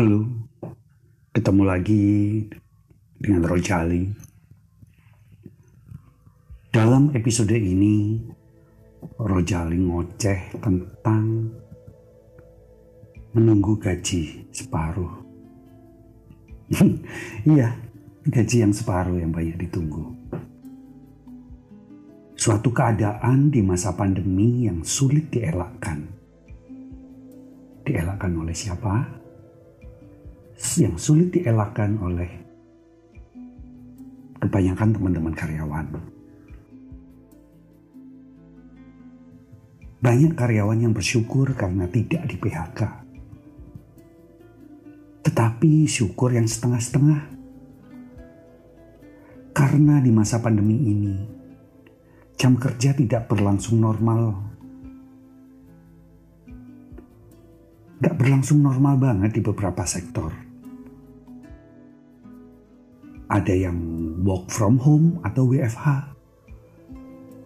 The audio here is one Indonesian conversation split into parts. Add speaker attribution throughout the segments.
Speaker 1: Halo, ketemu lagi dengan Rojali. Dalam episode ini, Rojali ngoceh tentang menunggu gaji separuh. iya, gaji yang separuh yang banyak ditunggu. Suatu keadaan di masa pandemi yang sulit dielakkan. Dielakkan oleh siapa? Yang sulit dielakkan oleh kebanyakan teman-teman karyawan. Banyak karyawan yang bersyukur karena tidak di PHK. Tetapi syukur yang setengah-setengah. Karena di masa pandemi ini, jam kerja tidak berlangsung normal. Gak berlangsung normal banget di beberapa sektor ada yang work from home atau WFH.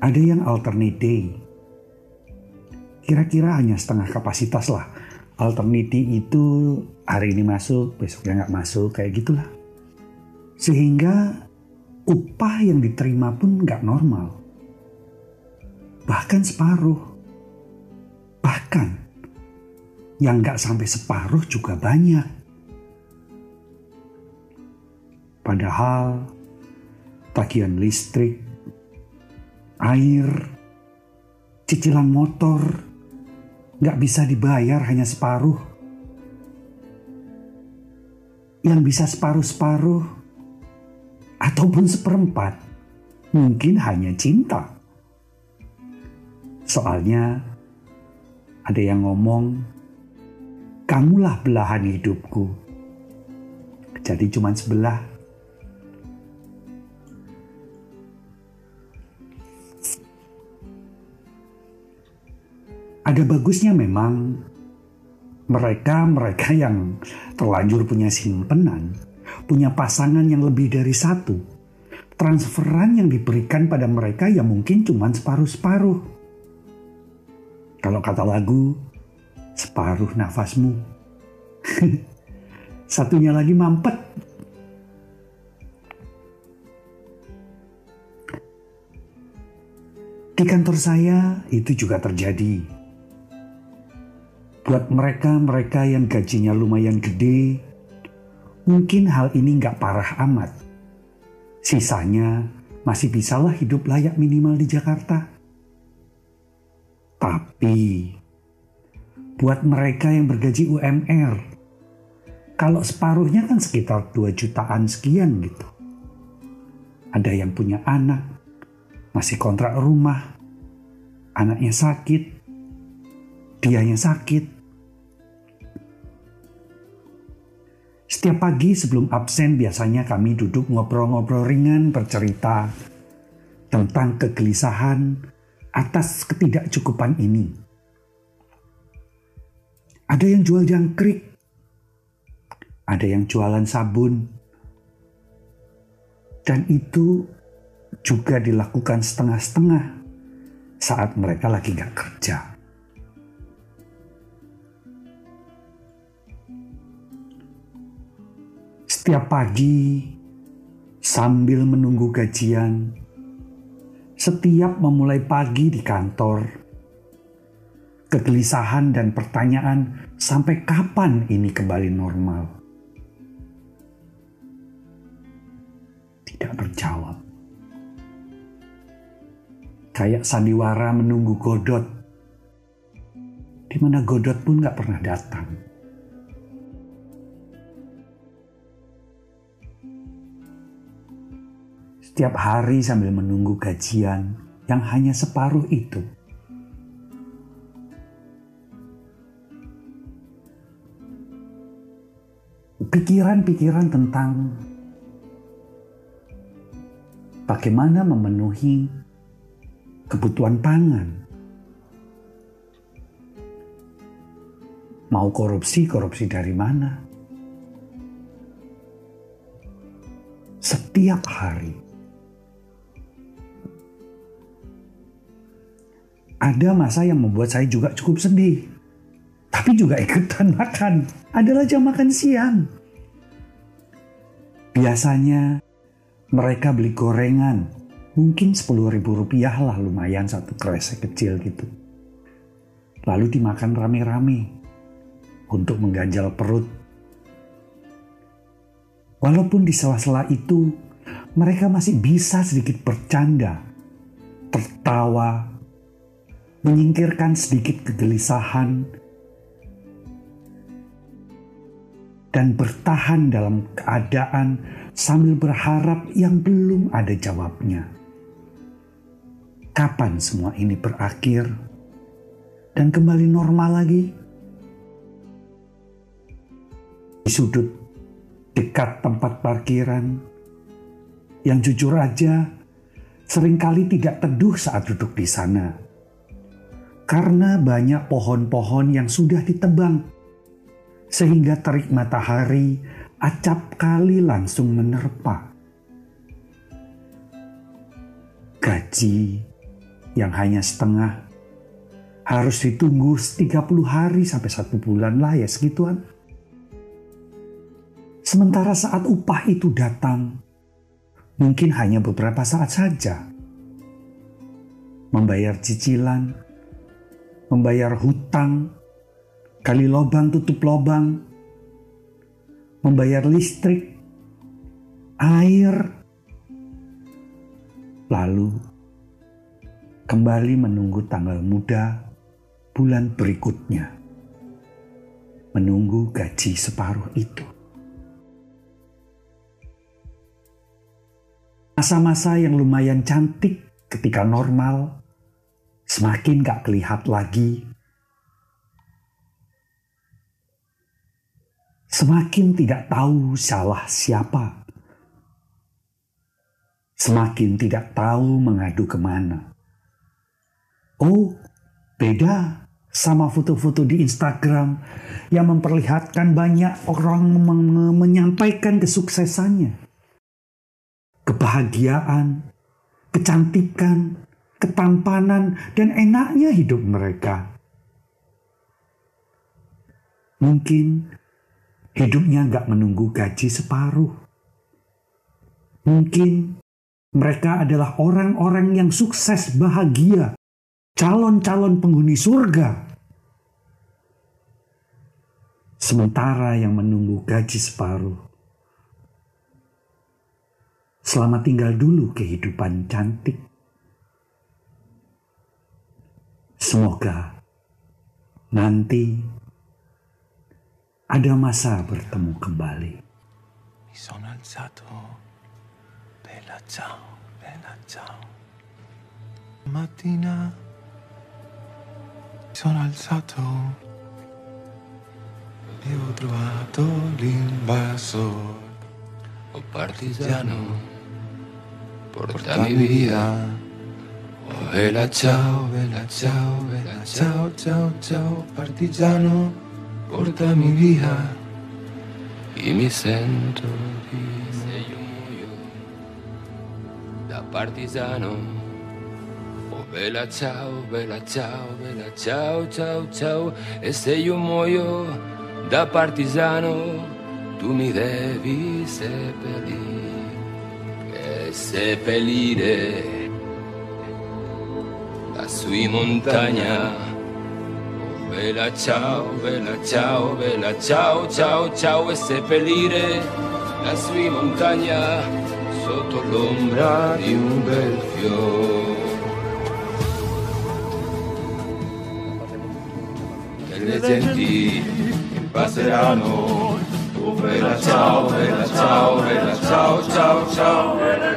Speaker 1: Ada yang alternate day. Kira-kira hanya setengah kapasitas lah. Alternate itu hari ini masuk, besoknya nggak masuk, kayak gitulah. Sehingga upah yang diterima pun nggak normal. Bahkan separuh. Bahkan yang nggak sampai separuh juga banyak. Padahal tagihan listrik, air, cicilan motor nggak bisa dibayar hanya separuh. Yang bisa separuh-separuh ataupun seperempat mungkin hanya cinta. Soalnya ada yang ngomong, kamulah belahan hidupku. Jadi cuma sebelah Ada bagusnya memang mereka-mereka yang terlanjur punya simpenan, punya pasangan yang lebih dari satu. Transferan yang diberikan pada mereka ya mungkin cuma separuh-separuh. Kalau kata lagu, separuh nafasmu. Satunya lagi mampet. Di kantor saya itu juga terjadi Buat mereka-mereka yang gajinya lumayan gede, mungkin hal ini nggak parah amat. Sisanya masih bisalah hidup layak minimal di Jakarta. Tapi buat mereka yang bergaji UMR, kalau separuhnya kan sekitar 2 jutaan sekian gitu. Ada yang punya anak, masih kontrak rumah, anaknya sakit, dianya sakit, Setiap pagi sebelum absen biasanya kami duduk ngobrol-ngobrol ringan bercerita tentang kegelisahan atas ketidakcukupan ini. Ada yang jual jangkrik, ada yang jualan sabun, dan itu juga dilakukan setengah-setengah saat mereka lagi gak kerja. Setiap pagi, sambil menunggu gajian, setiap memulai pagi di kantor, kegelisahan dan pertanyaan sampai kapan ini kembali normal. Tidak terjawab. Kayak sandiwara menunggu Godot, di mana Godot pun gak pernah datang. Setiap hari sambil menunggu gajian yang hanya separuh itu. Pikiran-pikiran tentang bagaimana memenuhi kebutuhan pangan. Mau korupsi, korupsi dari mana? Setiap hari ada masa yang membuat saya juga cukup sedih. Tapi juga ikutan makan. Adalah jam makan siang. Biasanya mereka beli gorengan. Mungkin 10 ribu rupiah lah lumayan satu kresek kecil gitu. Lalu dimakan rame-rame untuk mengganjal perut. Walaupun di sela-sela itu mereka masih bisa sedikit bercanda, tertawa, menyingkirkan sedikit kegelisahan, dan bertahan dalam keadaan sambil berharap yang belum ada jawabnya. Kapan semua ini berakhir dan kembali normal lagi? Di sudut dekat tempat parkiran yang jujur aja sering kali tidak teduh saat duduk di sana. Karena banyak pohon-pohon yang sudah ditebang sehingga terik matahari acap kali langsung menerpa. Gaji yang hanya setengah harus ditunggu 30 hari sampai satu bulan lah ya segituan. Sementara saat upah itu datang, mungkin hanya beberapa saat saja. Membayar cicilan, membayar hutang, Kali lobang tutup lobang. Membayar listrik, air. Lalu kembali menunggu tanggal muda bulan berikutnya. Menunggu gaji separuh itu. Masa-masa yang lumayan cantik ketika normal, semakin gak kelihat lagi semakin tidak tahu salah siapa. Semakin tidak tahu mengadu ke mana. Oh, beda sama foto-foto di Instagram yang memperlihatkan banyak orang menyampaikan kesuksesannya. Kebahagiaan, kecantikan, ketampanan, dan enaknya hidup mereka. Mungkin hidupnya nggak menunggu gaji separuh. Mungkin mereka adalah orang-orang yang sukses bahagia, calon-calon penghuni surga. Sementara yang menunggu gaji separuh. Selamat tinggal dulu kehidupan cantik. Semoga nanti ada masa bertemu kembali. Mi sono alzato, bella ciao, bella ciao. Mattina mi sono alzato e ho trovato l'invasor. Oh partigiano, portami via. Oh bella ciao, bella ciao, bella ciao, ciao, ciao, partigiano. porta mi via e mi sento di sei un muoio da partigiano oh bella ciao bella ciao bella ciao ciao ciao e se io muoio da partigiano tu mi devi seppellire e seppellire sui montagna Bella ciao, bella ciao, bella ciao, ciao, ciao e seppellire la sua montagna sotto l'ombra di un bel fiore. E le genti passeranno, oh bella ciao, bella ciao, bella ciao, ciao, ciao.